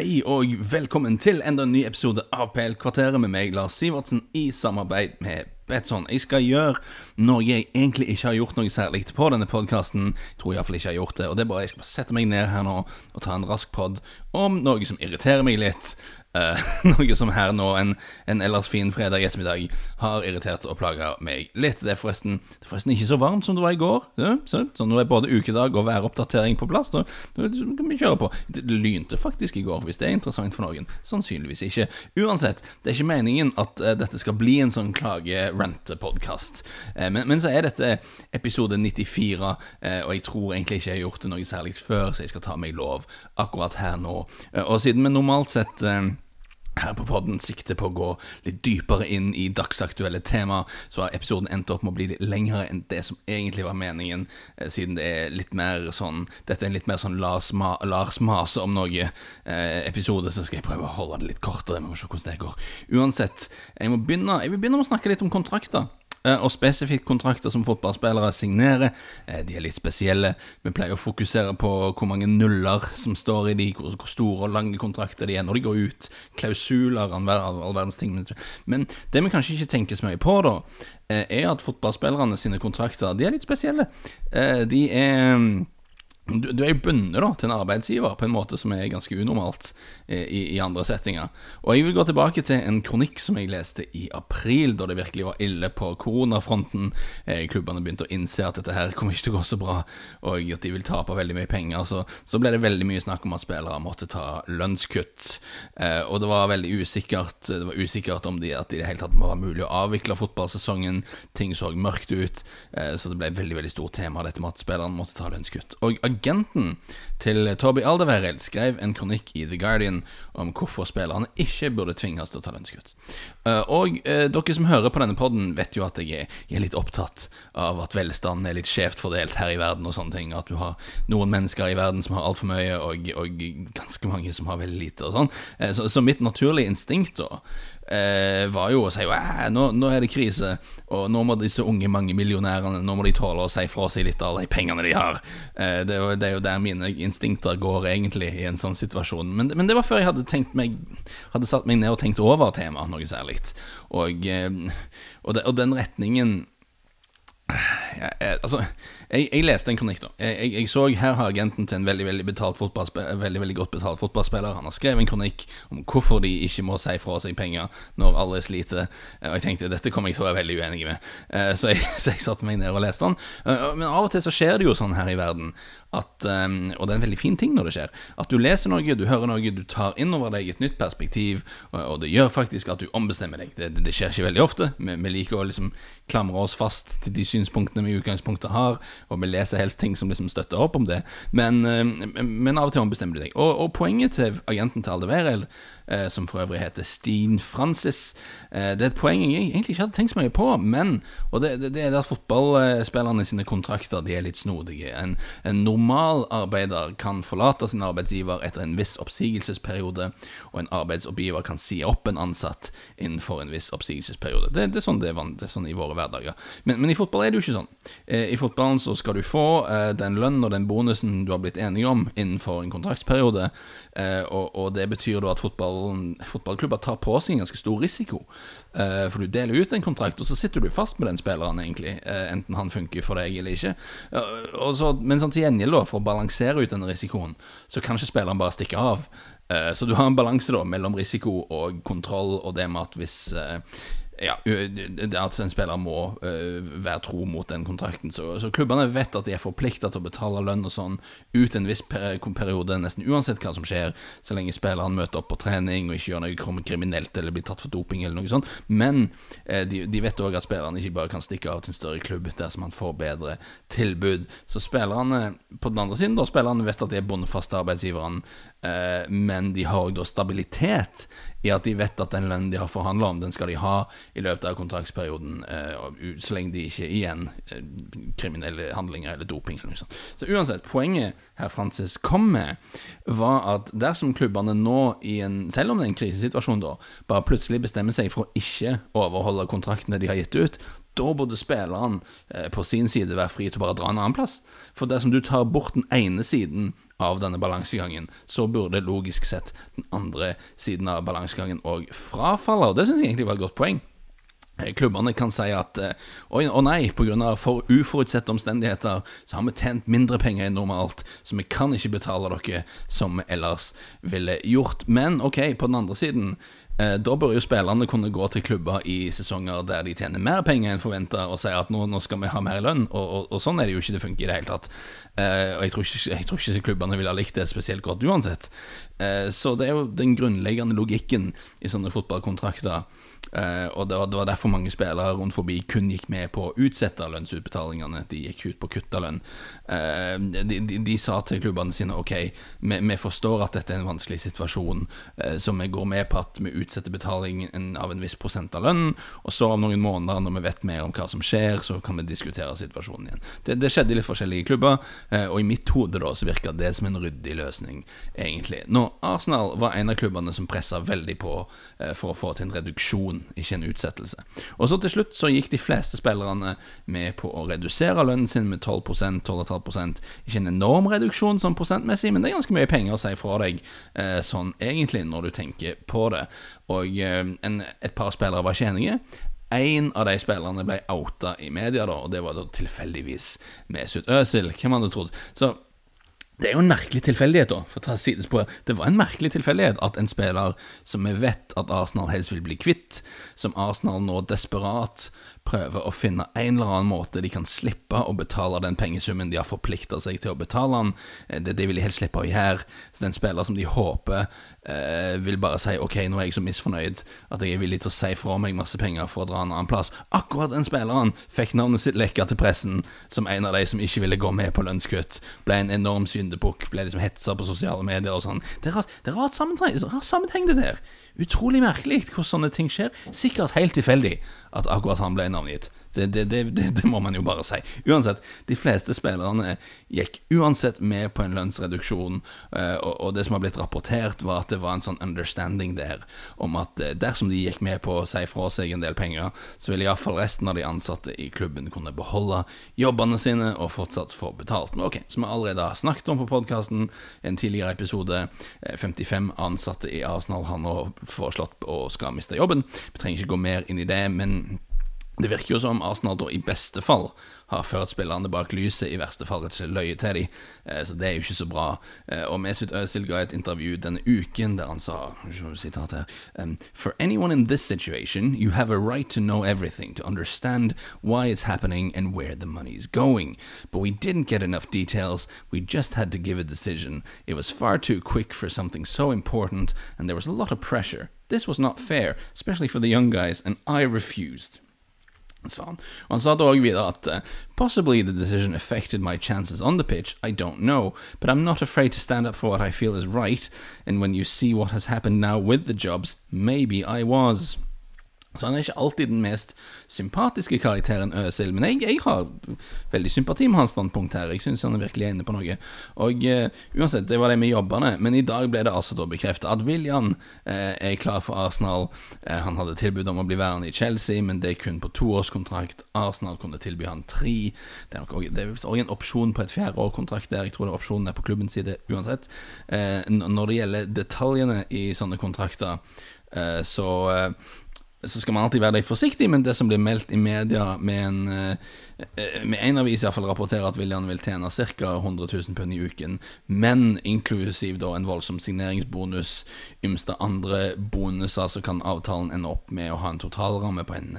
Hei og velkommen til enda en ny episode av PL-kvarteret med meg, Lars Sivertsen, i samarbeid med Betson. Jeg skal gjøre noe jeg egentlig ikke har gjort noe særlig på denne podkasten. Tror iallfall ikke jeg har gjort det. Og det er bare Jeg skal bare sette meg ned her nå og ta en rask pod om noe som irriterer meg litt. Uh, noe som her nå, en, en ellers fin fredag ettermiddag, har irritert og plaga meg litt. Det er, forresten, det er forresten ikke så varmt som det var i går. Ja, så, så, nå er både ukedag og væroppdatering på plass. Da, kan vi kjøre på. Det lynte faktisk i går, hvis det er interessant for noen. Sannsynligvis ikke. Uansett, det er ikke meningen at uh, dette skal bli en sånn klage-rente-podkast, Uh, men, men, så er dette episode 94, og jeg tror egentlig ikke jeg har gjort det noe særlig før, så jeg skal ta meg lov akkurat her nå. og siden vi normalt sett her på podden sikte på å gå litt dypere inn i dagsaktuelle tema, så har episoden endt opp med å bli litt lengre enn det som egentlig var meningen, eh, siden det er litt mer sånn Dette er en litt mer sånn Lars, Ma Lars mase om noe-episode, eh, så skal jeg prøve å holde det litt kortere. Vi må se hvordan det går. Uansett, jeg, må begynne, jeg vil begynne med å snakke litt om kontrakter. Eh, og spesifikt kontrakter som fotballspillere signerer. Eh, de er litt spesielle. Vi pleier å fokusere på hvor mange nuller som står i de, hvor store og lange kontrakter de er når de går ut. Klausuler, all, all verdens ting. Men det vi kanskje ikke tenker så mye på, da, eh, er at fotballspillerne sine kontrakter de er litt spesielle. De er du, du er bundet da, til en arbeidsgiver på en måte som er ganske unormalt eh, i, i, andre settinger. Og Jeg vil gå tilbake til en kronikk som jeg leste i april, da det virkelig var ille på koronafronten. Eh, klubbene begynte å innse at dette her kommer ikke til å gå så bra, og at de vil tape veldig mye penger. Så, så ble det veldig mye snakk om at spillere måtte ta lønnskutt. Eh, og det var veldig usikkert Det var usikkert om de, at det i det hele tatt var mulig å avvikle fotballsesongen. Ting så mørkt ut, eh, så det ble et veldig veldig stort tema, dette med at spillerne måtte ta lønnskutt. Og agenten til Toby Alderweireld skrev en kronikk i The Guardian om hvorfor spillerne ikke burde tvinges til å ta lønnskutt. Eh, og eh, dere som hører på denne poden, vet jo at jeg er, litt opptatt av at velstanden er litt skjevt fordelt her i verden og sånne ting. At du har noen mennesker i verden som har altfor mye, og, og, ganske mange som har veldig lite og sånn. Eh, så, så mitt naturlige instinkt da var jo å si nå, nå er det krise, og nå må disse unge mange millionærene Nå må de tåle å si fra seg litt av de pengene de har. Det, det, er jo, der mine instinkter går, egentlig, i en sånn situasjon. Men, men, det var før jeg hadde tenkt meg Hadde satt meg ned og tenkt over temaet noe særlig. Og, eh, og, de, og den retningen ja, altså jeg, jeg, leste en kronikk, da. Jeg, jeg, jeg, så her har agenten til en veldig veldig, veldig, veldig godt betalt fotballspiller. Han har skrevet en kronikk om hvorfor de ikke må si fra seg penger når alle sliter. Og jeg tenkte dette kommer jeg til å være veldig uenig med, eh, så jeg, så jeg satte meg ned og leste den. Eh, men av og til så skjer det jo sånn her i verden at, um, og det er en veldig fin ting når det skjer, at du leser noe, du hører noe, du tar inn over deg et nytt perspektiv, og, det gjør faktisk at du ombestemmer deg. Det, det skjer ikke veldig ofte. Vi, vi, liker å liksom klamre oss fast til de synspunktene vi i utgangspunktet har, og vi leser helst ting som liksom støtter opp om det, men, um, men av og til ombestemmer du deg. Og, og poenget til agenten til Aldeverel eh, som for øvrig heter Steen Francis. Eh, det er et poeng jeg egentlig ikke hadde tenkt så mye på, men Og det, det, det er at fotballspillerne sine kontrakter de er litt snodige. En, en normal arbeider kan forlate sin arbeidsgiver etter en viss oppsigelsesperiode, og en arbeidsoppgiver kan si opp en ansatt innenfor en viss oppsigelsesperiode. Det, det, er, sånn er, det er sånn i våre hverdager. Men, men, i fotball er det jo ikke sånn. Eh, I fotballen så skal du få eh, den lønnen og den bonusen du har blitt enige om innenfor en kontraktsperiode, eh, og, og det betyr da at fotballklubber tar på seg en ganske stor risiko. Eh, for du deler ut en kontrakt, og så sitter du fast med den spilleren, egentlig. Uh, enten han funker for deg eller ikke. Så, men sånn til gjengjeld, for å balansere ut den risikoen, så kan ikke spilleren bare stikke av. Så du har en balanse da mellom risiko og kontroll, og det med at hvis ja, det at en spiller må uh, være tro mot den kontrakten. Så, så, klubbene vet at de er forplikta til å betale lønn og sånn ut en viss periode, nesten uansett hva som skjer, så lenge spilleren møter opp på trening og ikke gjør noe kriminelt eller blir tatt for doping eller noe sånt. Men uh, de, de, vet òg at spillerne ikke bare kan stikke av til en større klubb dersom han får bedre tilbud. Så spillerne på den andre siden, da, spillerne vet at de er bondefaste arbeidsgiveren, men de har da stabilitet i at de vet at den lønnen de har forhandla om, den skal de ha i løpet av kontraktsperioden, eh, så lenge de ikke igjen eh, kriminelle handlinger eller doping eller noe sånt. Så uansett, poenget herr Francis kom med, var at dersom klubbene nå, en, selv om det er en krisesituasjon, da, bare plutselig bestemmer seg for å ikke overholde kontraktene de har gitt ut, da burde spilleren eh, på sin side være fri til å bare dra en annen plass. For dersom du tar bort den ene siden av denne balansegangen, så burde logisk sett den andre siden av balansegangen òg frafalle. Og det syns jeg egentlig var et godt poeng. Eh, klubbene kan si at oi, å nei, pga. for uforutsette omstendigheter så har vi tjent mindre penger enn normalt, så vi kan ikke betale dere som vi ellers ville gjort. Men ok, på den andre siden, eh, da bør jo spillerne kunne gå til klubber i sesonger der de tjener mer penger enn forventa, og si at nå, nå, skal vi ha mer lønn. Og, og, og, sånn er det jo ikke det funker i det hele tatt. og jeg tror, ikke, jeg tror ikke klubbene ville ha likt det spesielt godt uansett. så det er jo den grunnleggende logikken i sånne fotballkontrakter Uh, og det var, det var, derfor mange spillere rundt forbi kun gikk med på å utsette lønnsutbetalingene. De gikk ut på å kutte lønn. Uh, de, de, de, sa til klubbene sine ok, vi, vi, forstår at dette er en vanskelig situasjon, uh, så vi går med på at vi utsetter betalingen av en viss prosent av lønnen, og så om noen måneder, når vi vet mer om hva som skjer, så kan vi diskutere situasjonen igjen. Det, det skjedde i litt forskjellige klubber, og i mitt hode da så virka det som en ryddig løsning, egentlig. Nå, Arsenal var en av klubbene som pressa veldig på for å få til en reduksjon ikke en utsettelse. Og så til slutt så gikk de fleste spillerne med på å redusere lønnen sin med 12% 12,5% Ikke en enorm reduksjon sånn prosentmessig, men det er ganske mye penger å si fra deg eh, sånn egentlig, når du tenker på det. Og eh, en, et par spillere var ikke enige. En av de spillerne ble outa i media, da, og det var da tilfeldigvis Mesut Özil. Hvem hadde trodd? Så det er jo en merkelig tilfeldighet, da, for å ta sidespor. Det var en merkelig tilfeldighet at en spiller som vi vet at Arsenal helst vil bli kvitt, som Arsenal nå desperat prøver å finne en eller annen måte de kan slippe å betale den pengesummen de har forplikta seg til å betale han. Eh, det, det vil de helst slippe å gjøre. Så den spiller som de håper eh, vil bare si ok, nå er jeg så misfornøyd at jeg er villig til å si fra meg masse penger for å dra en annen plass. Akkurat den spilleren fikk navnet sitt lekka til pressen som en av de som ikke ville gå med på lønnskutt. Ble en enorm syndebukk, ble liksom hetsa på sosiale medier og sånn. Det er rart sammenheng, det der. Utrolig merkelig hvordan sånne ting skjer. Sikkert helt tilfeldig at akkurat han ble navngitt. Det, det, det, det, må man jo bare si. Uansett, de fleste spillerne gikk uansett med på en lønnsreduksjon, eh, og, og det som har blitt rapportert, var at det var en sånn understanding der om at eh, dersom de gikk med på å si fra seg en del penger, så ville iallfall resten av de ansatte i klubben kunne beholde jobbene sine og fortsatt få betalt. Men ok, som vi allerede har snakket om på podkasten, en tidligere episode, 55 eh, ansatte i Arsenal har nå foreslått å skal miste jobben. Vi trenger ikke gå mer inn i det, men det virker jo som Arsenal da i beste fall har ført spillerne bak lyset, i verste fall rett og slett løyet til dem. Eh, så det er jo ikke så bra. Eh, og Mesut Özil ga et intervju denne uken der han sa sitat her, um, For anyone in this situation, you have a right to know everything, to understand why it's happening and where the money is going. But we didn't get enough details, we just had to give a decision. It was far too quick for something so important, and there was a lot of pressure. This was not fair, especially for the young guys, and I refused sa han. Og han sa da videre at Possibly the decision affected my chances on the pitch, I don't know, but I'm not afraid to stand up for what I feel is right, and when you see what has happened now with the jobs, maybe I was. Så han er ikke alltid den mest sympatiske karakteren Øzil, men jeg, jeg, har veldig sympati med hans standpunkt her. Jeg syns han er virkelig inne på noe. Og uh, uansett, det var det med jobbene, men i dag ble det altså da bekreftet at William uh, er klar for Arsenal. Uh, han hadde tilbud om å bli værende i Chelsea, men det er kun på toårskontrakt. Arsenal kunne tilby han tre. Det er nok også, en opsjon på et fjerdeårkontrakt der. Jeg tror det er opsjonen er på klubbens side uansett. når det gjelder detaljene i sånne kontrakter, så så skal man alltid være litt forsiktig, men det som blir meldt i media med en, eh, med en avis iallfall rapporterer at William vil tjene ca. 100 000 pund i uken, men inklusiv da en voldsom signeringsbonus, ymste andre bonuser, så kan avtalen ende opp med å ha en totalramme på en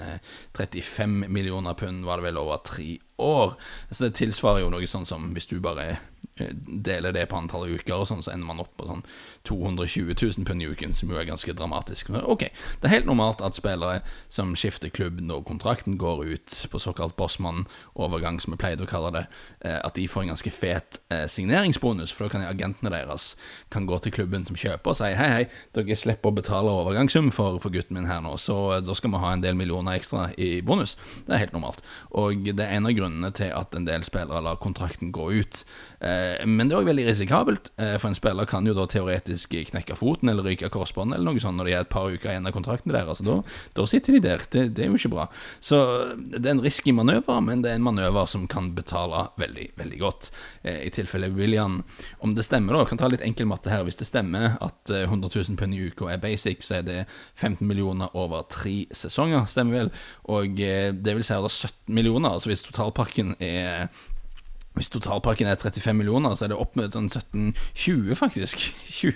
35 eh, millioner pund, var det vel, over tre år. Så det tilsvarer jo noe sånn som hvis du bare Eh, deler det på antallet uker, og sånn, så ender man opp på sånn 220 000 pund i uken, som jo er ganske dramatisk. Men ok, Det er helt normalt at spillere som skifter klubb når kontrakten går ut, på såkalt bossmann-overgang, som vi pleide å kalle det, eh, at de får en ganske fet eh, signeringsbonus, for da kan agentene deres kan gå til klubben som kjøper og si hei, hei, dere slipper å betale overgangssum for, for gutten min her nå, så da skal vi ha en del millioner ekstra i bonus. Det er helt normalt. Og det er en av grunnene til at en del spillere lar kontrakten gå ut. Eh, Eh, men det er òg veldig risikabelt, eh, for en spiller kan jo da teoretisk knekke foten eller ryke korsbåndet eller noe sånt når de er et par uker igjen av kontrakten deres. Altså, da, sitter de der. Det, det, er jo ikke bra. Så det er en risky manøver, men det er en manøver som kan betale veldig, veldig godt. I tilfelle William, om det stemmer, da, kan ta litt enkel matte her. Hvis det stemmer at 100 000 pund i uka er basic, så er det 15 millioner over tre sesonger, stemmer vel. Og det vil si at det er 17 millioner. altså Hvis totalparken er hvis totalpakken er 35 millioner, så er det opp med sånn 17-20, faktisk. 20,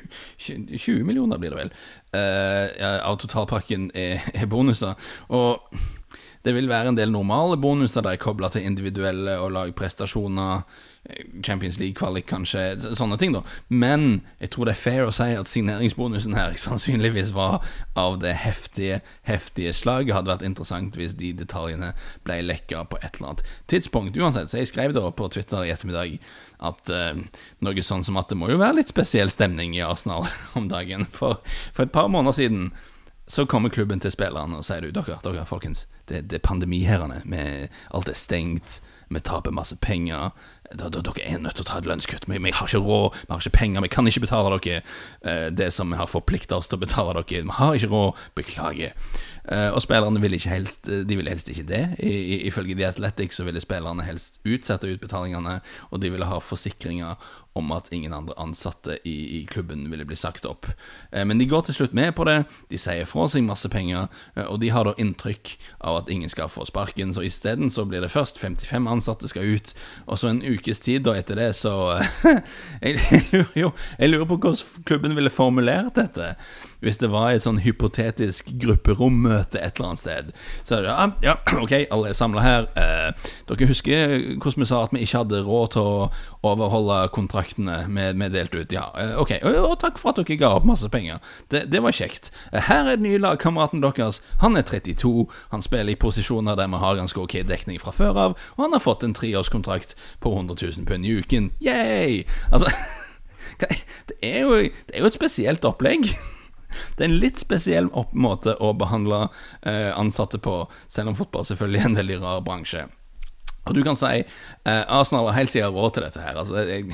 20, millioner blir det vel, uh, av totalpakken er, er, bonuser. Og det vil være en del normale bonuser der kobla til individuelle og lagprestasjoner. Champions League-kvalik, kanskje. Sånne ting, da. Men jeg tror det er fair å si at signeringsbonusen her sannsynligvis var av det heftige, heftige slaget. Hadde vært interessant hvis de detaljene ble lekka på et eller annet tidspunkt. Uansett, så jeg skrev da på Twitter i ettermiddag at uh, noe sånn som at det må jo være litt spesiell stemning i Arsenal om dagen. For, for et par måneder siden så kommer klubben til spillerne og sier du, dere, dere folkens, det, det er pandemi her, alt er stengt, vi taper masse penger dere er nødt til å ta et lønnskutt. Vi, har ikke råd, vi har ikke penger, vi kan ikke betale dere uh, det som vi har forplikta oss til å betale dere. Vi har ikke råd, beklager. Uh, og spillerne ville helst De ville helst ikke det. I, ifølge The Athletics så ville spillerne helst utsette utbetalingene, og de ville ha forsikringer om at ingen andre ansatte i, i klubben ville bli sagt opp. Eh, men de går til slutt med på det, de sier fra seg masse penger, eh, og de har da inntrykk av at ingen skal få sparken, så isteden så blir det først 55 ansatte skal ut, og så en ukes tid da etter det, så jeg, jeg, lurer jo Jeg lurer på hvordan klubben ville formulert dette hvis det var et sånn hypotetisk grupperommøte et eller annet sted. Så er det ja, ja ok, alle er samla her. Eh, dere husker hvordan vi sa at vi ikke hadde råd til å overholde kontraktene vi delte ut? Ja, eh, ok. Og, og, takk for at dere ga opp masse penger. Det, det var kjekt. Eh, her er den nye lagkameraten deres. Han er 32. Han spiller i posisjoner der vi har ganske ok dekning fra før av, og han har fått en treårskontrakt på 100 000 pund i uken. Yay! Altså det er, jo, det er jo et spesielt opplegg. Det er en litt spesiell måte å behandle eh, ansatte på, selv om fotball selvfølgelig er en veldig rar bransje. Og du kan si eh, Arsenal har helt siden råd til dette her. Altså, jeg,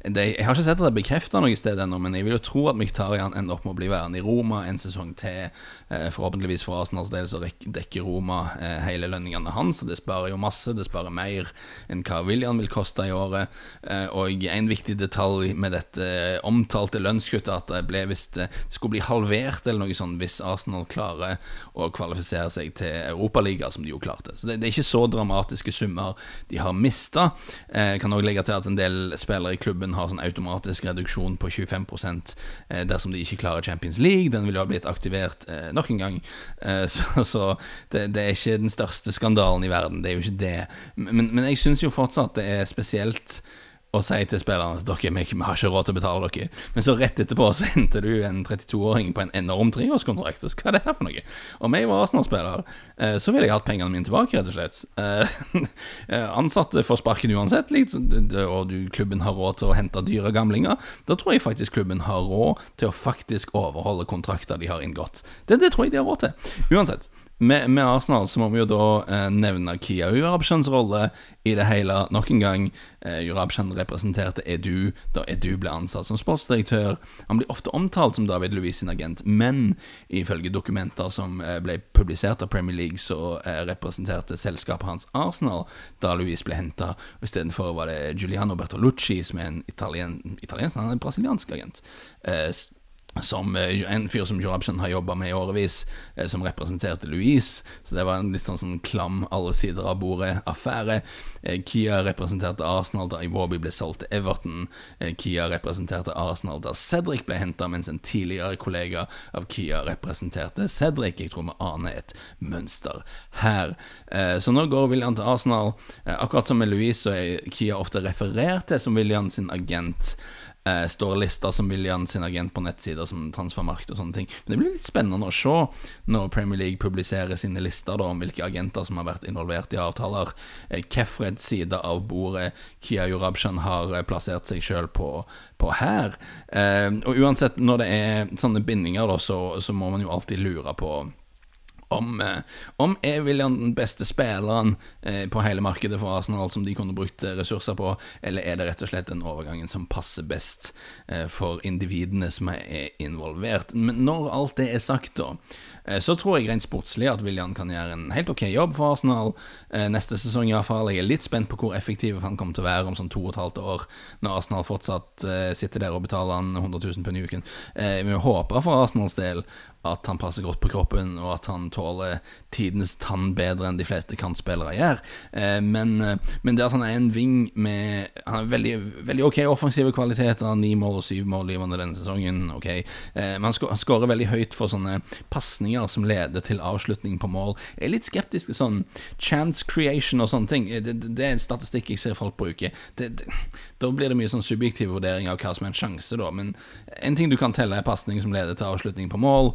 det, jeg har ikke sett at det er bekrefta noe sted ennå, men jeg vil jo tro at Miktarian ender opp med å bli værende i Roma en sesong til. Eh, forhåpentligvis for Arsenals del så dekker Roma eh, hele lønningene hans, og det sparer jo masse. Det sparer mer enn hva William vil koste i året. Eh, og en viktig detalj med dette omtalte lønnskuttet, at det ble hvis det skulle bli halvert eller noe sånt hvis Arsenal klarer å kvalifisere seg til Europaliga, som de jo klarte. Så det, det er ikke så dramatiske summer de har mista. Kan òg legge til at en del spillere i klubben har sånn automatisk reduksjon på 25% eh, dersom de ikke klarer Champions League. Den vil jo ha blitt aktivert eh, nok en gang. Eh, så, så det, det, er ikke den største skandalen i verden. Det er jo ikke det. Men, men jeg syns jo fortsatt det er spesielt og sier til spillerne at dere, vi, har ikke råd til å betale dere. Men så rett etterpå så henter du en 32-åring på en enorm treårskontrakt. Hva er det her for noe? Om jeg var Arsenal-spiller, eh, så ville jeg hatt pengene mine tilbake, rett og slett. Eh, eh, ansatte får sparken uansett, og klubben har råd til å hente dyre gamlinger. Da tror jeg faktisk klubben har råd til å faktisk overholde kontrakter de har inngått. Det, det tror jeg de har råd til. Uansett. Med, med, Arsenal så må vi jo da eh, nevne Kia Urabshans rolle i det hele. Nok en gang, eh, Urabshan representerte Edu da Edu ble ansatt som sportsdirektør. Han blir ofte omtalt som David Louis sin agent, men ifølge dokumenter som eh, ble publisert av Premier League, så eh, representerte selskapet hans Arsenal da Louis ble henta. Istedenfor var det Giuliano Bertolucci, som er en italien, italiensk, han er en brasiliansk agent. Eh, som eh, en fyr som Joe har jobba med i årevis, eh, som representerte Louise. Så det var en litt sånn, sånn klam alle sider av bordet-affære. Eh, Kia representerte Arsenal da Iwobi ble solgt til Everton. Kia representerte Arsenal da Cedric ble henta, mens en tidligere kollega av Kia representerte Cedric. Jeg tror vi aner et mønster her. Så nå går William til Arsenal. Akkurat som med Louise så er Kia ofte referert til som William sin agent eh, står lista som William sin agent på nettsider som Transfermarkt og sånne ting. Men det blir litt spennende å se når Premier League publiserer sine lister da, om hvilke agenter som har vært involvert i avtaler. Eh, Kefreds side av bordet Kia Jurabshan har eh, plassert seg sjøl på, på, her. Eh, og uansett, når det er sånne bindinger, da, så, så må man jo alltid lure på om, eh, om er William den beste spilleren eh, på hele markedet for Arsenal som de kunne brukt eh, ressurser på, eller er det rett og slett den overgangen som passer best for individene som er involvert? Men når alt det er sagt, da, så tror jeg rent sportslig at William kan gjøre en helt ok jobb for Arsenal neste sesong iallfall. Jeg er litt spent på hvor effektiv han kommer til å være om sånn to og et halvt år, når Arsenal fortsatt sitter der og betaler han 100 000 pund i uken. Vi håper for Arsenals del at han passer godt på kroppen, og at han tåler tidens tann bedre enn de fleste kantspillere gjør. Eh, men, eh, men, det at han er en ving med Han har veldig, veldig ok offensive kvaliteter, ni mål og syv mål i denne sesongen, ok. Eh, men han skårer veldig høyt for sånne pasninger som leder til avslutning på mål. Jeg er litt skeptisk til sånn chance creation og sånne ting. Det, det er en statistikk jeg ser folk bruke. Det, det, da blir det mye sånn subjektiv vurdering av hva som er en sjanse, da. Men en ting du kan telle, er pasning som leder til avslutning på mål.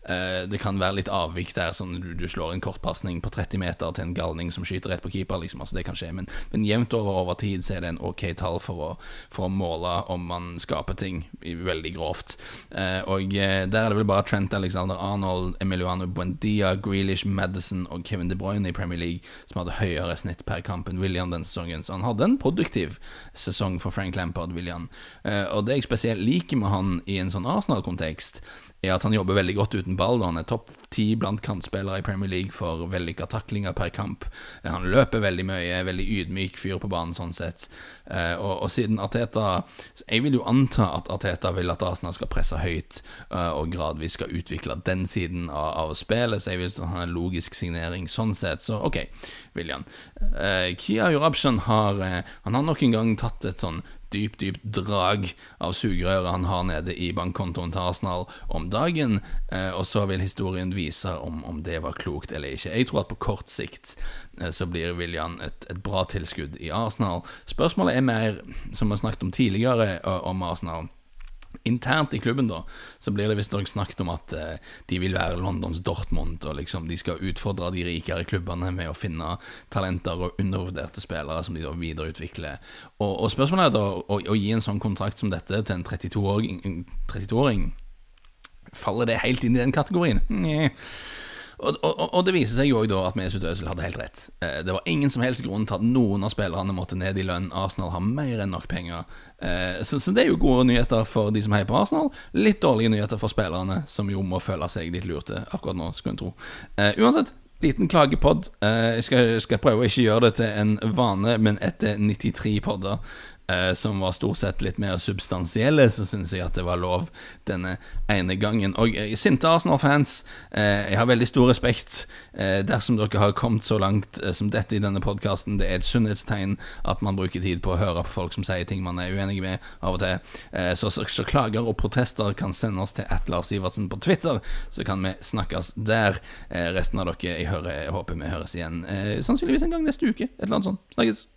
det kan være litt avvik der, sånn du, du slår en kortpasning på 30 meter til en galning som skyter rett på keeper, liksom. Altså, det kan skje. Men, men jevnt over over tid så er det en ok tall for å, for å måle om man skaper ting veldig grovt. Eh, og eh, der er det vel bare Trent Alexander Arnold, Emiliano Buendia, Grealish, Madison og Kevin De Bruyne i Premier League som hadde høyere snitt per kamp enn William den sesongen. Så han hadde en produktiv sesong for Frank Lampard, William. og det jeg spesielt liker med han i en sånn Arsenal-kontekst, er at han jobber veldig godt uten ball. Og Han er topp ti blant kantspillere i Premier League for vellykka taklinger per kamp. Han løper veldig mye, er veldig ydmyk fyr på banen sånn sett. Eh, og, og, siden Arteta Jeg vil jo anta at Arteta vil at Arsenal skal presse høyt eh, og gradvis skal utvikle den siden av, av spillet, så jeg vil ha en logisk signering sånn sett. Så OK, William. Uh, Kia Jurabshan har, han har nok en gang tatt et sånn dypt, dypt drag av sugerøret han har nede i bankkontoen til Arsenal om dagen, eh, og så vil historien vise om, om, det var klokt eller ikke. Jeg tror at på kort sikt eh, så blir William et, et, bra tilskudd i Arsenal. Spørsmålet er mer, som vi har snakket om tidligere, om Arsenal Internt i klubben da Så blir det visstnok snakket om at eh, de vil være Londons Dortmund, og liksom de skal utfordre de rikere klubbene med å finne talenter og undervurderte spillere som de da videreutvikler. Og, og spørsmålet er da å, å, gi en sånn kontrakt som dette til en 32-åring 32 Faller det helt inn i den kategorien? Nei. Og, og, og, det viser seg jo da at Mesut Özil hadde helt rett. Eh, det var ingen som helst grunn til at noen av spillerne måtte ned i lønn. Arsenal har mer enn nok penger. Eh, så, så det er jo gode nyheter for de som heier på Arsenal. Litt dårlige nyheter for spillerne, som jo må føle seg litt lurte akkurat nå, skulle en tro. Uh, uansett, liten klagepod. Jeg skal, skal, prøve å ikke gjøre det til en vane, men etter 93 podder eh, som var stort sett litt mer substansielle, så syns jeg at det var lov denne ene gangen. Og eh, sinte Arsenal-fans, eh, jeg har veldig stor respekt eh, dersom dere har kommet så langt som dette i denne podkasten. Det er et sunnhetstegn at man bruker tid på å høre på folk som sier ting man er uenig med av og til. Så, så, så, klager og protester kan sendes til at Lars Sivertsen på Twitter, så kan vi snakkes der. resten av dere, jeg, hører, jeg håper vi høres igjen sannsynligvis en gang neste uke. Et eller annet sånt. Snakkes.